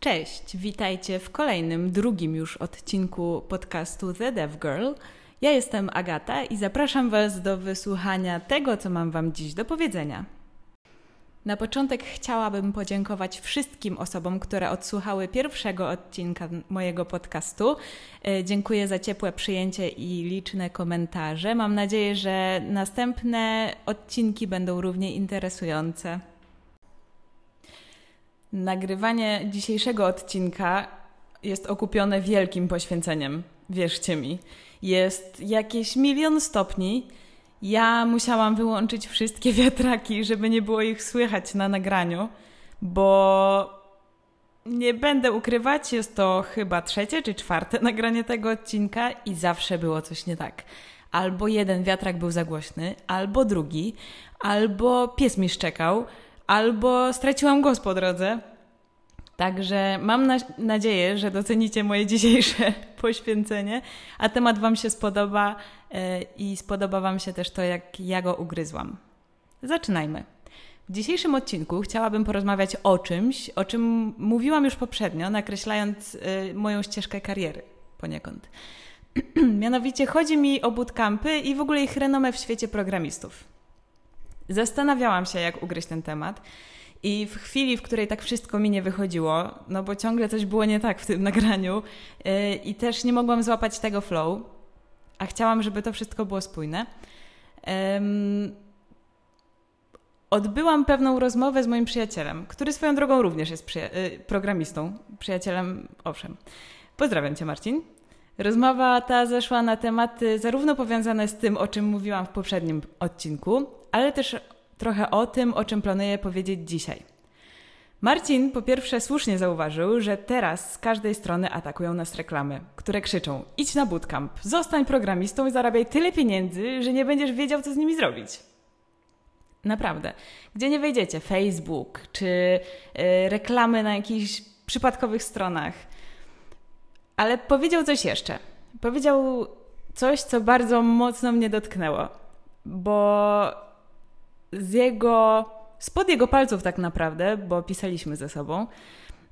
Cześć, witajcie w kolejnym, drugim już odcinku podcastu The Dev Girl. Ja jestem Agata i zapraszam Was do wysłuchania tego, co mam Wam dziś do powiedzenia. Na początek chciałabym podziękować wszystkim osobom, które odsłuchały pierwszego odcinka mojego podcastu. E, dziękuję za ciepłe przyjęcie i liczne komentarze. Mam nadzieję, że następne odcinki będą równie interesujące. Nagrywanie dzisiejszego odcinka jest okupione wielkim poświęceniem, wierzcie mi. Jest jakieś milion stopni. Ja musiałam wyłączyć wszystkie wiatraki, żeby nie było ich słychać na nagraniu, bo nie będę ukrywać, jest to chyba trzecie czy czwarte nagranie tego odcinka i zawsze było coś nie tak. Albo jeden wiatrak był za głośny, albo drugi, albo pies mi szczekał, albo straciłam głos po drodze. Także mam na nadzieję, że docenicie moje dzisiejsze poświęcenie, a temat Wam się spodoba yy, i spodoba Wam się też to, jak ja go ugryzłam. Zaczynajmy. W dzisiejszym odcinku chciałabym porozmawiać o czymś, o czym mówiłam już poprzednio, nakreślając yy, moją ścieżkę kariery poniekąd. Mianowicie chodzi mi o bootcampy i w ogóle ich renomę w świecie programistów. Zastanawiałam się, jak ugryźć ten temat. I w chwili, w której tak wszystko mi nie wychodziło, no bo ciągle coś było nie tak w tym nagraniu yy, i też nie mogłam złapać tego flow, a chciałam, żeby to wszystko było spójne. Odbyłam pewną rozmowę z moim przyjacielem, który swoją drogą również jest przyja- yy, programistą, przyjacielem, owszem. Pozdrawiam Cię, Marcin. Rozmowa ta zeszła na tematy zarówno powiązane z tym, o czym mówiłam w poprzednim odcinku, ale też trochę o tym, o czym planuję powiedzieć dzisiaj. Marcin po pierwsze słusznie zauważył, że teraz z każdej strony atakują nas reklamy, które krzyczą: idź na bootcamp, zostań programistą i zarabiaj tyle pieniędzy, że nie będziesz wiedział, co z nimi zrobić. Naprawdę. Gdzie nie wejdziecie, Facebook czy yy, reklamy na jakichś przypadkowych stronach. Ale powiedział coś jeszcze. Powiedział coś, co bardzo mocno mnie dotknęło, bo z jego, spod jego palców tak naprawdę, bo pisaliśmy ze sobą,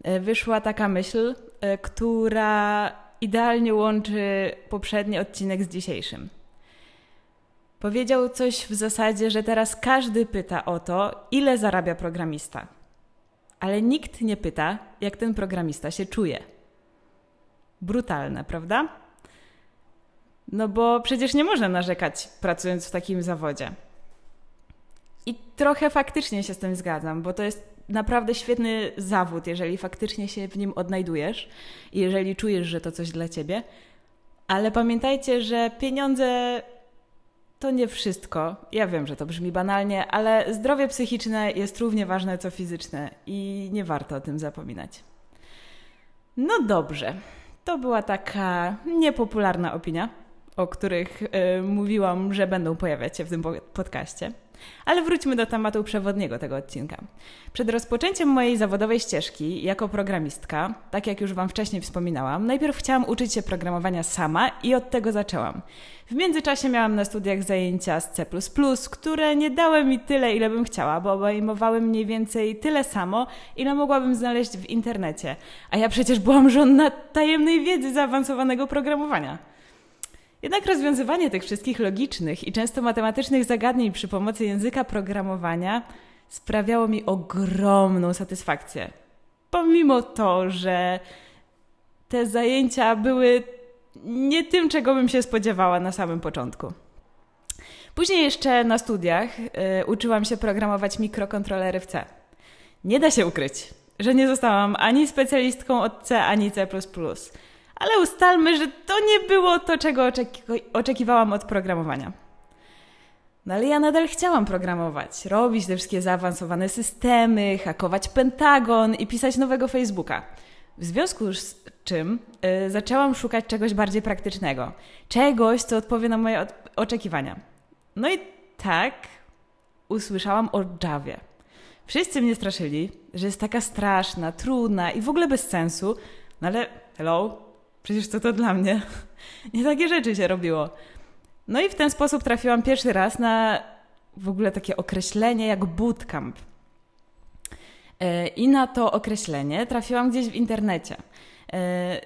e, wyszła taka myśl, e, która idealnie łączy poprzedni odcinek z dzisiejszym. Powiedział coś w zasadzie, że teraz każdy pyta o to, ile zarabia programista. Ale nikt nie pyta, jak ten programista się czuje. Brutalne, prawda? No bo przecież nie można narzekać pracując w takim zawodzie. I trochę faktycznie się z tym zgadzam, bo to jest naprawdę świetny zawód, jeżeli faktycznie się w nim odnajdujesz i jeżeli czujesz, że to coś dla ciebie. Ale pamiętajcie, że pieniądze to nie wszystko. Ja wiem, że to brzmi banalnie, ale zdrowie psychiczne jest równie ważne co fizyczne i nie warto o tym zapominać. No dobrze, to była taka niepopularna opinia, o których y, mówiłam, że będą pojawiać się w tym podcaście. Ale wróćmy do tematu przewodniego tego odcinka. Przed rozpoczęciem mojej zawodowej ścieżki jako programistka, tak jak już Wam wcześniej wspominałam, najpierw chciałam uczyć się programowania sama i od tego zaczęłam. W międzyczasie miałam na studiach zajęcia z C, które nie dały mi tyle, ile bym chciała, bo obejmowały mniej więcej tyle samo, ile mogłabym znaleźć w internecie. A ja przecież byłam żonna tajemnej wiedzy zaawansowanego programowania. Jednak rozwiązywanie tych wszystkich logicznych i często matematycznych zagadnień przy pomocy języka programowania sprawiało mi ogromną satysfakcję. Pomimo to, że te zajęcia były nie tym, czego bym się spodziewała na samym początku. Później jeszcze na studiach y, uczyłam się programować mikrokontrolery w C. Nie da się ukryć, że nie zostałam ani specjalistką od C, ani C ale ustalmy, że to nie było to, czego oczeki oczekiwałam od programowania. No ale ja nadal chciałam programować, robić te wszystkie zaawansowane systemy, hakować Pentagon i pisać nowego Facebooka. W związku z czym yy, zaczęłam szukać czegoś bardziej praktycznego, czegoś, co odpowie na moje oczekiwania. No i tak usłyszałam o Javie. Wszyscy mnie straszyli, że jest taka straszna, trudna i w ogóle bez sensu, no ale hello, Przecież to to dla mnie. Nie takie rzeczy się robiło. No i w ten sposób trafiłam pierwszy raz na w ogóle takie określenie jak bootcamp. E, I na to określenie trafiłam gdzieś w internecie. E,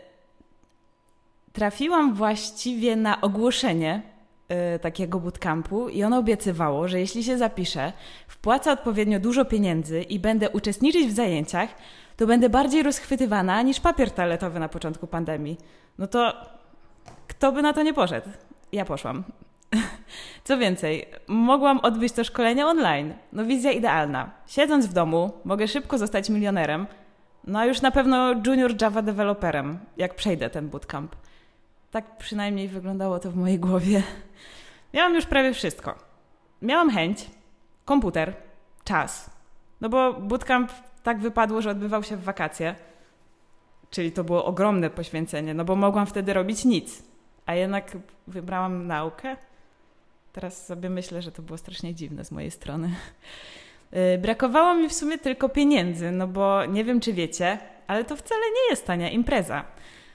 trafiłam właściwie na ogłoszenie e, takiego bootcampu i ono obiecywało, że jeśli się zapiszę, wpłacę odpowiednio dużo pieniędzy i będę uczestniczyć w zajęciach, to będę bardziej rozchwytywana niż papier toaletowy na początku pandemii. No to kto by na to nie poszedł? Ja poszłam. Co więcej, mogłam odbyć to szkolenie online. No wizja idealna. Siedząc w domu, mogę szybko zostać milionerem, no a już na pewno junior Java developerem, jak przejdę ten bootcamp. Tak przynajmniej wyglądało to w mojej głowie. Miałam już prawie wszystko. Miałam chęć, komputer, czas. No bo bootcamp tak wypadło, że odbywał się w wakacje. Czyli to było ogromne poświęcenie, no bo mogłam wtedy robić nic. A jednak wybrałam naukę. Teraz sobie myślę, że to było strasznie dziwne z mojej strony. Y, brakowało mi w sumie tylko pieniędzy, no bo nie wiem, czy wiecie, ale to wcale nie jest tania impreza.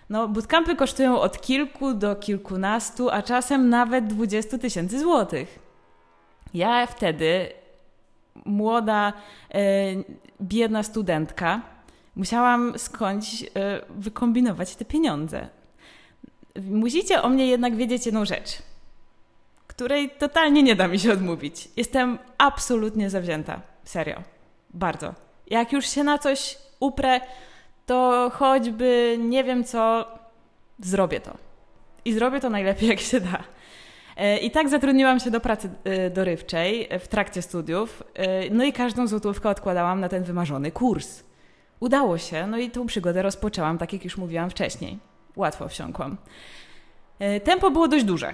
No, bootcampy kosztują od kilku do kilkunastu, a czasem nawet dwudziestu tysięcy złotych. Ja wtedy, młoda, e, biedna studentka, musiałam skądś e, wykombinować te pieniądze. Musicie o mnie jednak wiedzieć jedną rzecz – której totalnie nie da mi się odmówić. Jestem absolutnie zawzięta. Serio. Bardzo. Jak już się na coś uprę, to choćby nie wiem co, zrobię to. I zrobię to najlepiej jak się da. E, I tak zatrudniłam się do pracy e, dorywczej w trakcie studiów, e, no i każdą złotówkę odkładałam na ten wymarzony kurs. Udało się, no i tą przygodę rozpoczęłam, tak jak już mówiłam wcześniej. Łatwo wsiąkłam. Tempo było dość duże.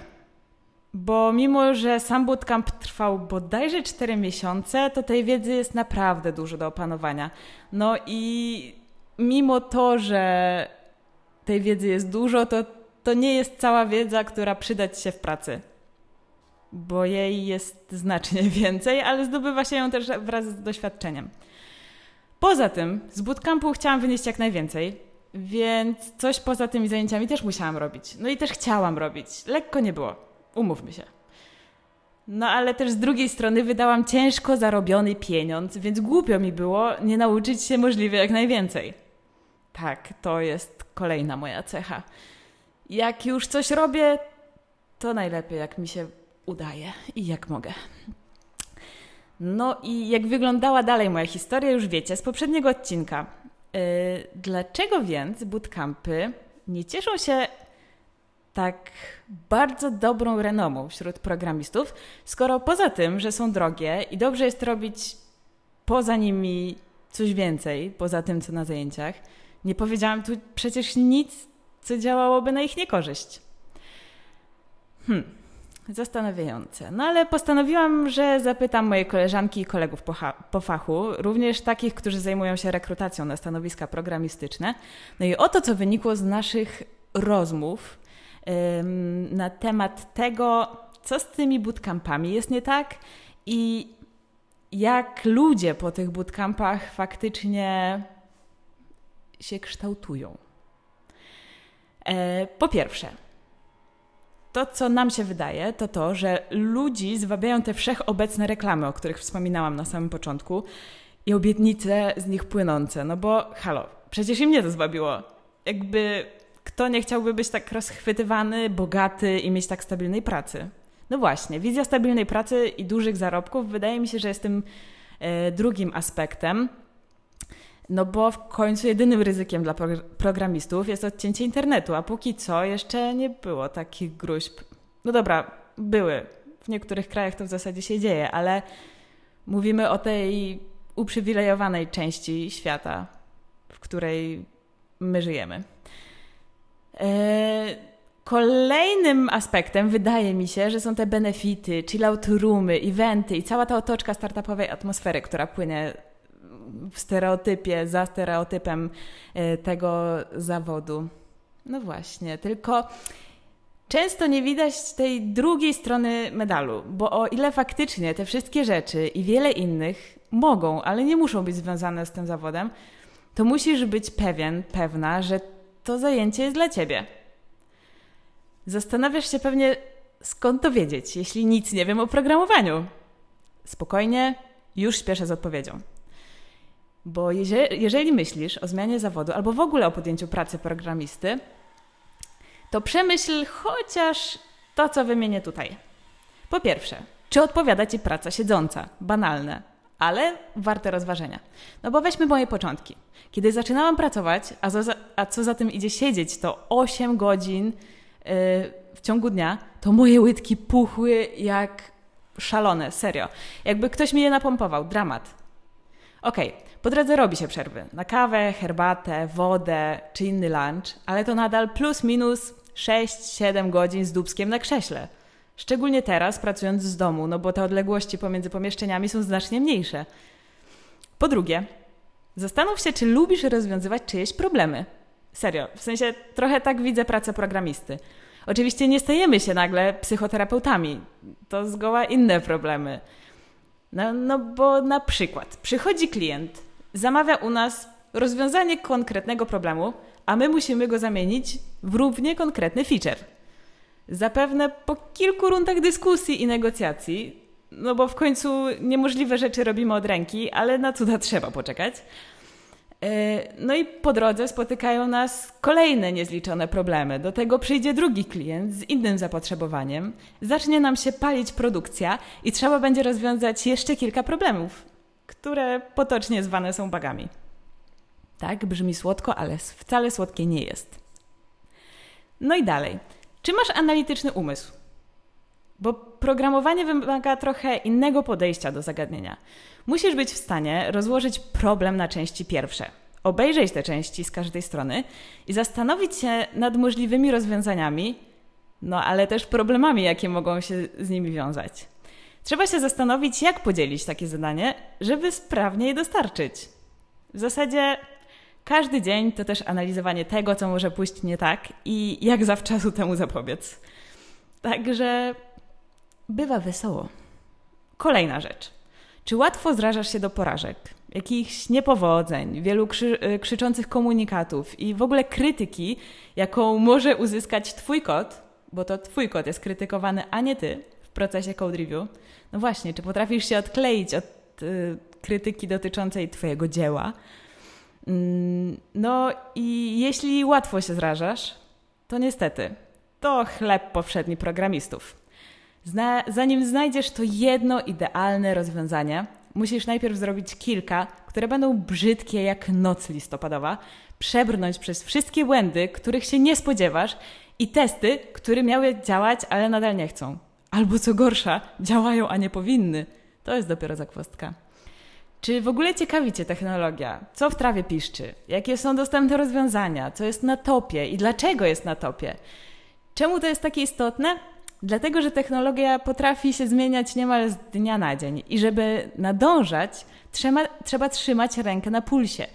Bo mimo, że sam bootcamp trwał bodajże 4 miesiące, to tej wiedzy jest naprawdę dużo do opanowania. No i mimo to, że tej wiedzy jest dużo, to, to nie jest cała wiedza, która przydać się w pracy. Bo jej jest znacznie więcej, ale zdobywa się ją też wraz z doświadczeniem. Poza tym, z bootcampu chciałam wynieść jak najwięcej, więc coś poza tymi zajęciami też musiałam robić. No i też chciałam robić. Lekko nie było. Umówmy się. No ale też z drugiej strony wydałam ciężko zarobiony pieniądz, więc głupio mi było nie nauczyć się możliwie jak najwięcej. Tak, to jest kolejna moja cecha. Jak już coś robię, to najlepiej jak mi się udaje i jak mogę. No i jak wyglądała dalej moja historia, już wiecie z poprzedniego odcinka. Yy, dlaczego więc bootcampy nie cieszą się tak bardzo dobrą renomą wśród programistów, skoro poza tym, że są drogie i dobrze jest robić poza nimi coś więcej, poza tym, co na zajęciach, nie powiedziałam tu przecież nic, co działałoby na ich niekorzyść. Hmm, zastanawiające. No ale postanowiłam, że zapytam moje koleżanki i kolegów po, po fachu, również takich, którzy zajmują się rekrutacją na stanowiska programistyczne. No i oto, co wynikło z naszych rozmów na temat tego, co z tymi bootcampami jest nie tak i jak ludzie po tych bootcampach faktycznie się kształtują. E, po pierwsze, to, co nam się wydaje, to to, że ludzi zwabiają te wszechobecne reklamy, o których wspominałam na samym początku i obietnice z nich płynące. No bo halo, przecież i mnie to zwabiło. Jakby kto nie chciałby być tak rozchwytywany, bogaty i mieć tak stabilnej pracy? No właśnie, wizja stabilnej pracy i dużych zarobków wydaje mi się, że jest tym e, drugim aspektem. No bo w końcu jedynym ryzykiem dla programistów jest odcięcie internetu, a póki co jeszcze nie było takich gruźb. No dobra, były. W niektórych krajach to w zasadzie się dzieje, ale mówimy o tej uprzywilejowanej części świata, w której my żyjemy. E, kolejnym aspektem wydaje mi się, że są te benefity, chillout roomy, eventy i cała ta otoczka startupowej atmosfery, która płynie w stereotypie, za stereotypem e, tego zawodu. No właśnie, tylko często nie widać tej drugiej strony medalu, bo o ile faktycznie te wszystkie rzeczy i wiele innych mogą, ale nie muszą być związane z tym zawodem, to musisz być pewien, pewna, że to zajęcie jest dla ciebie. Zastanawiasz się pewnie, skąd to wiedzieć, jeśli nic nie wiem o programowaniu? Spokojnie, już śpieszę z odpowiedzią. Bo jeżeli, jeżeli myślisz o zmianie zawodu albo w ogóle o podjęciu pracy programisty, to przemyśl chociaż to, co wymienię tutaj. Po pierwsze, czy odpowiada ci praca siedząca? Banalne, ale warte rozważenia. No bo weźmy moje początki. Kiedy zaczynałam pracować, a, za, a co za tym idzie siedzieć, to 8 godzin yy, w ciągu dnia, to moje łydki puchły jak szalone, serio. Jakby ktoś mi je napompował, dramat. Okej, okay, po drodze robi się przerwy na kawę, herbatę, wodę czy inny lunch, ale to nadal plus minus 6-7 godzin z dubskiem na krześle. Szczególnie teraz, pracując z domu, no bo te odległości pomiędzy pomieszczeniami są znacznie mniejsze. Po drugie, zastanów się, czy lubisz rozwiązywać czyjeś problemy. Serio, w sensie trochę tak widzę pracę programisty. Oczywiście nie stajemy się nagle psychoterapeutami. To zgoła inne problemy. No, no bo na przykład przychodzi klient, zamawia u nas rozwiązanie konkretnego problemu, a my musimy go zamienić w równie konkretny feature. Zapewne po kilku rundach dyskusji i negocjacji, no bo w końcu niemożliwe rzeczy robimy od ręki, ale na cuda trzeba poczekać. E, no i po drodze spotykają nas kolejne niezliczone problemy. Do tego przyjdzie drugi klient z innym zapotrzebowaniem, zacznie nam się palić produkcja i trzeba będzie rozwiązać jeszcze kilka problemów, które potocznie zwane są bagami. Tak, brzmi słodko, ale wcale słodkie nie jest. No i dalej. Czy masz analityczny umysł? Bo programowanie wymaga trochę innego podejścia do zagadnienia. Musisz być w stanie rozłożyć problem na części pierwsze, obejrzeć te części z każdej strony i zastanowić się nad możliwymi rozwiązaniami, no ale też problemami, jakie mogą się z nimi wiązać. Trzeba się zastanowić, jak podzielić takie zadanie, żeby sprawnie je dostarczyć. W zasadzie każdy dzień to też analizowanie tego, co może pójść nie tak i jak zawczasu temu zapobiec. Także bywa wesoło. Kolejna rzecz. Czy łatwo zrażasz się do porażek, jakichś niepowodzeń, wielu krzy y, krzyczących komunikatów i w ogóle krytyki, jaką może uzyskać Twój kod, bo to Twój kod jest krytykowany, a nie Ty procesie code review? No właśnie, czy potrafisz się odkleić od y, krytyki dotyczącej Twojego dzieła? Mm, no i jeśli łatwo się zrażasz, to niestety, to chleb powszedni programistów. Zna zanim znajdziesz to jedno idealne rozwiązanie, musisz najpierw zrobić kilka, które będą brzydkie jak noc listopadowa, przebrnąć przez wszystkie błędy, których się nie spodziewasz i testy, które miały działać, ale nadal nie chcą. Albo co gorsza, działają, a nie powinny. To jest dopiero zakwostka. Czy w ogóle ciekawi Cię technologia? Co w trawie piszczy? Jakie są dostępne rozwiązania? Co jest na topie i dlaczego jest na topie? Czemu to jest takie istotne? Dlatego, że technologia potrafi się zmieniać niemal z dnia na dzień i żeby nadążać, trzeba, trzeba trzymać rękę na pulsie.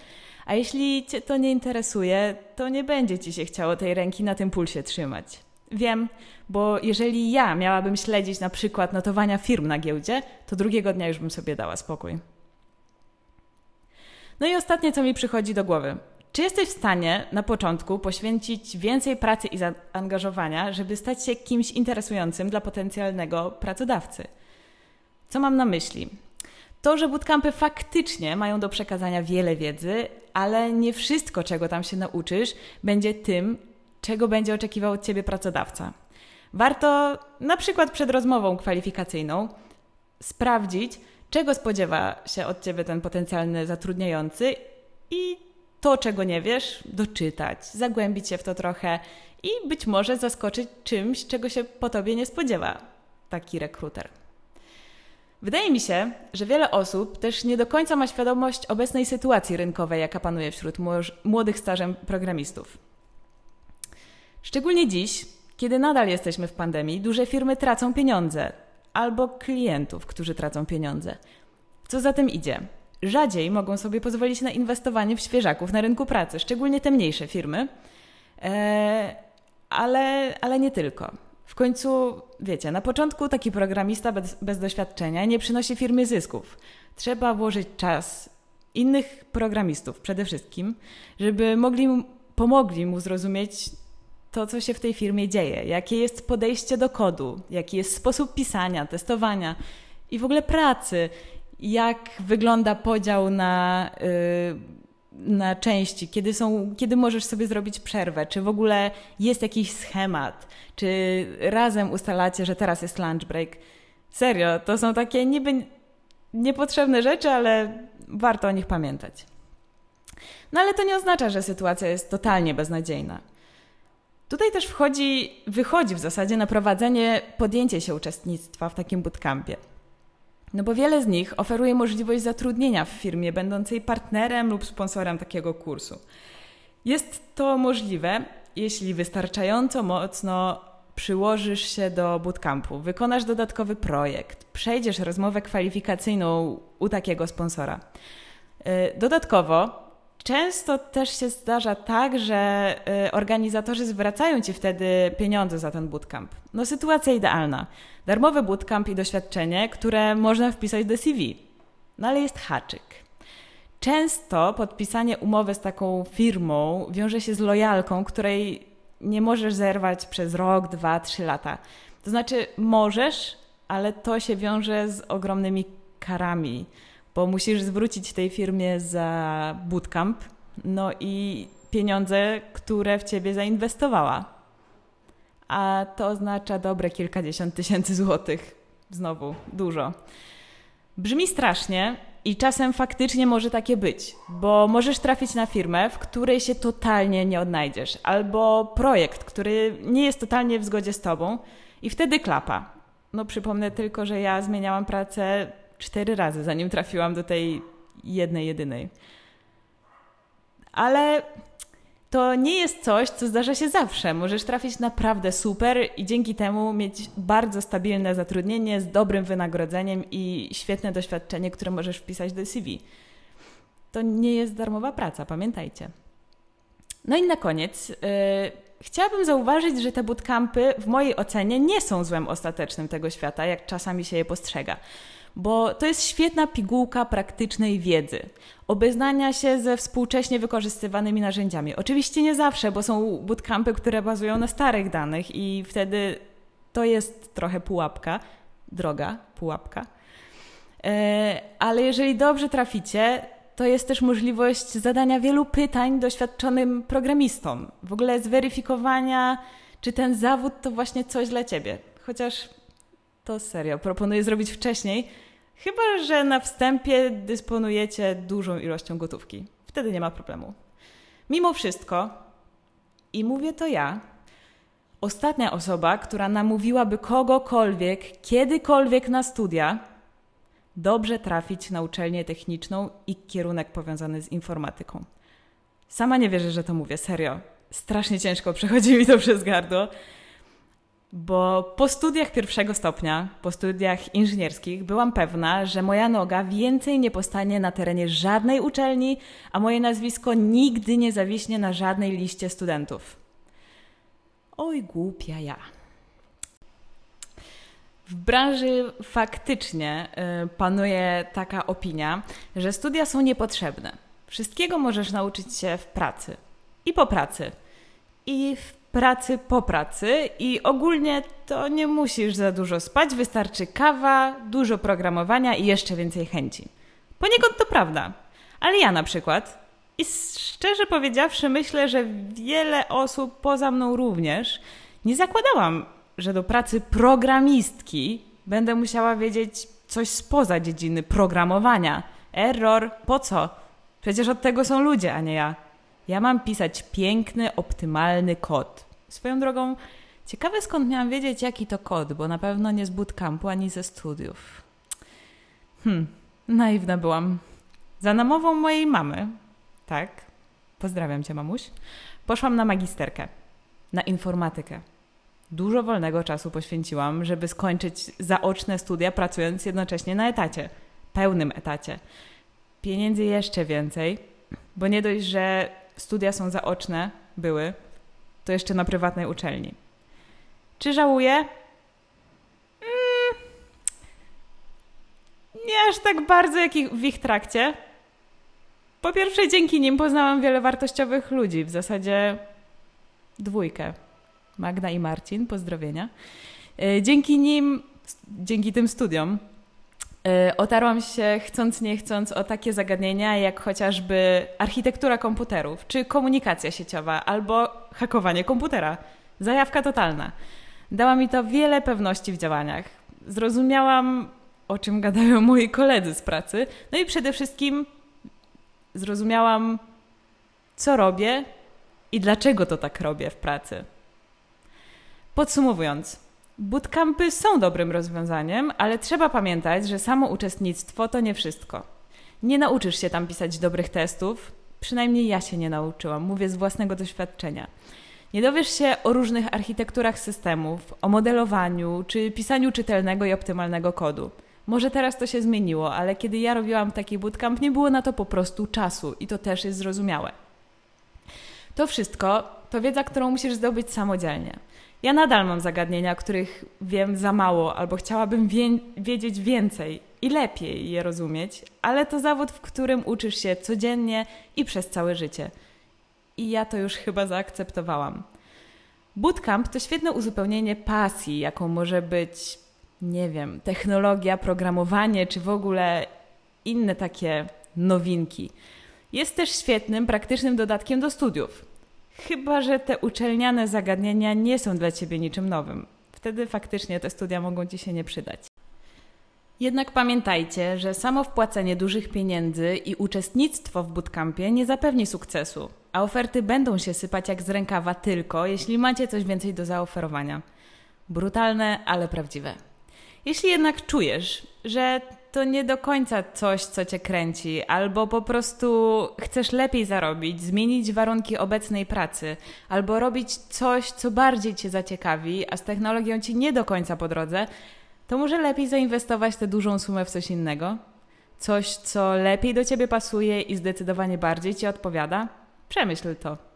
A jeśli Cię to nie interesuje, to nie będzie Ci się chciało tej ręki na tym pulsie trzymać. Wiem, bo jeżeli ja miałabym śledzić na przykład notowania firm na giełdzie, to drugiego dnia już bym sobie dała spokój. No i ostatnie, co mi przychodzi do głowy. Czy jesteś w stanie na początku poświęcić więcej pracy i zaangażowania, żeby stać się kimś interesującym dla potencjalnego pracodawcy? Co mam na myśli? To, że bootcampy faktycznie mają do przekazania wiele wiedzy, ale nie wszystko, czego tam się nauczysz, będzie tym, czego będzie oczekiwał od ciebie pracodawca. Warto na przykład przed rozmową kwalifikacyjną sprawdzić, czego spodziewa się od ciebie ten potencjalny zatrudniający i to, czego nie wiesz, doczytać, zagłębić się w to trochę i być może zaskoczyć czymś, czego się po tobie nie spodziewa taki rekruter. Wydaje mi się, że wiele osób też nie do końca ma świadomość obecnej sytuacji rynkowej, jaka panuje wśród młodych stażem programistów. Szczególnie dziś, kiedy nadal jesteśmy w pandemii, duże firmy tracą pieniądze albo klientów, którzy tracą pieniądze. Co za tym idzie? rzadziej mogą sobie pozwolić na inwestowanie w świeżaków na rynku pracy, szczególnie te mniejsze firmy, e, ale, ale nie tylko. W końcu, wiecie, na początku taki programista bez, bez doświadczenia nie przynosi firmie zysków. Trzeba włożyć czas innych programistów przede wszystkim, żeby mogli, pomogli mu zrozumieć, to, co się w tej firmie dzieje, jakie jest podejście do kodu, jaki jest sposób pisania, testowania i w ogóle pracy, jak wygląda podział na, yy, na części, kiedy, są, kiedy możesz sobie zrobić przerwę, czy w ogóle jest jakiś schemat, czy razem ustalacie, że teraz jest lunch break. Serio, to są takie niby niepotrzebne rzeczy, ale warto o nich pamiętać. No ale to nie oznacza, że sytuacja jest totalnie beznadziejna. Tutaj też wchodzi, wychodzi w zasadzie na prowadzenie, podjęcie się uczestnictwa w takim bootcampie. No bo wiele z nich oferuje możliwość zatrudnienia w firmie będącej partnerem lub sponsorem takiego kursu. Jest to możliwe, jeśli wystarczająco mocno przyłożysz się do bootcampu, wykonasz dodatkowy projekt, przejdziesz rozmowę kwalifikacyjną u takiego sponsora. Y, dodatkowo Często też się zdarza tak, że y, organizatorzy zwracają ci wtedy pieniądze za ten bootcamp. No sytuacja idealna. Darmowy bootcamp i doświadczenie, które można wpisać do CV. No ale jest haczyk. Często podpisanie umowy z taką firmą wiąże się z lojalką, której nie możesz zerwać przez rok, dwa, trzy lata. To znaczy możesz, ale to się wiąże z ogromnymi karami bo musisz zwrócić tej firmie za bootcamp, no i pieniądze, które w ciebie zainwestowała. A to oznacza dobre kilkadziesiąt tysięcy złotych. Znowu dużo. Brzmi strasznie i czasem faktycznie może takie być, bo możesz trafić na firmę, w której się totalnie nie odnajdziesz, albo projekt, który nie jest totalnie w zgodzie z tobą i wtedy klapa. No przypomnę tylko, że ja zmieniałam pracę cztery razy, zanim trafiłam do tej jednej, jedynej. Ale to nie jest coś, co zdarza się zawsze. Możesz trafić naprawdę super i dzięki temu mieć bardzo stabilne zatrudnienie z dobrym wynagrodzeniem i świetne doświadczenie, które możesz wpisać do CV. To nie jest darmowa praca, pamiętajcie. No i na koniec yy, chciałabym zauważyć, że te bootcampy w mojej ocenie nie są złem ostatecznym tego świata, jak czasami się je postrzega bo to jest świetna pigułka praktycznej wiedzy, obeznania się ze współcześnie wykorzystywanymi narzędziami. Oczywiście nie zawsze, bo są bootcampy, które bazują na starych danych i wtedy to jest trochę pułapka, droga pułapka. E, ale jeżeli dobrze traficie, to jest też możliwość zadania wielu pytań doświadczonym programistom, w ogóle zweryfikowania, czy ten zawód to właśnie coś dla ciebie. Chociaż to serio, proponuję zrobić wcześniej, chyba że na wstępie dysponujecie dużą ilością gotówki. Wtedy nie ma problemu. Mimo wszystko, i mówię to ja, ostatnia osoba, która namówiłaby kogokolwiek, kiedykolwiek na studia, dobrze trafić na uczelnię techniczną i kierunek powiązany z informatyką. Sama nie wierzę, że to mówię, serio. Strasznie ciężko przechodzi mi to przez gardło, bo po studiach pierwszego stopnia, po studiach inżynierskich, byłam pewna, że moja noga więcej nie postanie na terenie żadnej uczelni, a moje nazwisko nigdy nie zawiśnie na żadnej liście studentów. Oj, głupia ja. W branży faktycznie y, panuje taka opinia, że studia są niepotrzebne. Wszystkiego możesz nauczyć się w pracy i po pracy. I w pracy po pracy i ogólnie to nie musisz za dużo spać, wystarczy kawa, dużo programowania i jeszcze więcej chęci. Poniekąd to prawda, ale ja na przykład i szczerze powiedziawszy myślę, że wiele osób poza mną również nie zakładałam, że do pracy programistki będę musiała wiedzieć coś spoza dziedziny programowania. Error, po co? Przecież od tego są ludzie, a nie ja. Ja mam pisać piękny, optymalny kod. Swoją drogą, ciekawe skąd miałam wiedzieć, jaki to kod, bo na pewno nie z bootcampu ani ze studiów. Hmm, naiwna byłam. Za namową mojej mamy, tak, pozdrawiam cię, mamuś, poszłam na magisterkę, na informatykę. Dużo wolnego czasu poświęciłam, żeby skończyć zaoczne studia, pracując jednocześnie na etacie, pełnym etacie. Pieniędzy jeszcze więcej, bo nie dość, że studia są zaoczne, były, to jeszcze na prywatnej uczelni. Czy żałuję? Mm, nie aż tak bardzo, jak w ich trakcie. Po pierwsze, dzięki nim poznałam wiele wartościowych ludzi, w zasadzie dwójkę. Magda i Marcin, pozdrowienia. E, dzięki nim, dzięki tym studiom, otarłam się chcąc nie chcąc o takie zagadnienia jak chociażby architektura komputerów, czy komunikacja sieciowa, albo hakowanie komputera. Zajawka totalna. Dała mi to wiele pewności w działaniach. Zrozumiałam, o czym gadają moi koledzy z pracy, no i przede wszystkim zrozumiałam, co robię i dlaczego to tak robię w pracy. Podsumowując, bootcampy są dobrym rozwiązaniem, ale trzeba pamiętać, że samo uczestnictwo to nie wszystko. Nie nauczysz się tam pisać dobrych testów, przynajmniej ja się nie nauczyłam, mówię z własnego doświadczenia. Nie dowiesz się o różnych architekturach systemów, o modelowaniu czy pisaniu czytelnego i optymalnego kodu. Może teraz to się zmieniło, ale kiedy ja robiłam taki bootcamp, nie było na to po prostu czasu i to też jest zrozumiałe. To wszystko to wiedza, którą musisz zdobyć samodzielnie. Ja nadal mam zagadnienia, których wiem za mało, albo chciałabym wie wiedzieć więcej i lepiej je rozumieć, ale to zawód, w którym uczysz się codziennie i przez całe życie. I ja to już chyba zaakceptowałam. Bootcamp to świetne uzupełnienie pasji, jaką może być, nie wiem, technologia, programowanie, czy w ogóle inne takie nowinki. Jest też świetnym, praktycznym dodatkiem do studiów. Chyba, że te uczelniane zagadnienia nie są dla ciebie niczym nowym. Wtedy faktycznie te studia mogą ci się nie przydać. Jednak pamiętajcie, że samo wpłacenie dużych pieniędzy i uczestnictwo w bootcampie nie zapewni sukcesu, a oferty będą się sypać jak z rękawa tylko, jeśli macie coś więcej do zaoferowania. Brutalne, ale prawdziwe. Jeśli jednak czujesz, że to nie do końca coś, co cię kręci, albo po prostu chcesz lepiej zarobić, zmienić warunki obecnej pracy, albo robić coś, co bardziej cię zaciekawi, a z technologią ci nie do końca po drodze, to może lepiej zainwestować tę dużą sumę w coś innego? Coś, co lepiej do ciebie pasuje i zdecydowanie bardziej ci odpowiada? Przemyśl to.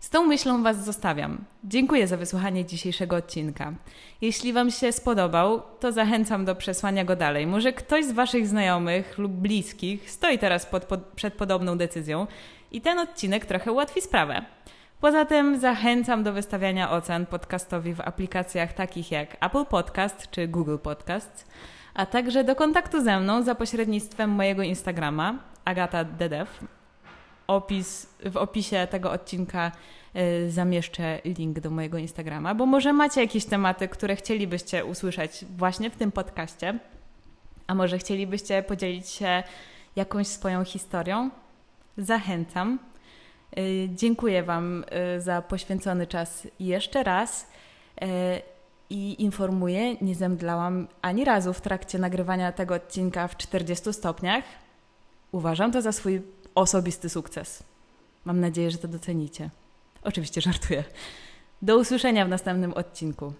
Z tą myślą Was zostawiam. Dziękuję za wysłuchanie dzisiejszego odcinka. Jeśli Wam się spodobał, to zachęcam do przesłania go dalej. Może ktoś z Waszych znajomych lub bliskich stoi teraz pod, pod, przed podobną decyzją i ten odcinek trochę ułatwi sprawę. Poza tym zachęcam do wystawiania ocen podcastowi w aplikacjach takich jak Apple Podcast czy Google Podcast, a także do kontaktu ze mną za pośrednictwem mojego Instagrama Agata opis, w opisie tego odcinka y, zamieszczę link do mojego Instagrama, bo może macie jakieś tematy, które chcielibyście usłyszeć właśnie w tym podcaście, a może chcielibyście podzielić się jakąś swoją historią. Zachęcam. Y, dziękuję Wam y, za poświęcony czas jeszcze raz i informuję, nie zemdlałam ani razu w trakcie nagrywania tego odcinka w 40 stopniach. Uważam to za swój osobisty sukces. Mam nadzieję, że to docenicie. Oczywiście żartuję. Do usłyszenia w następnym odcinku.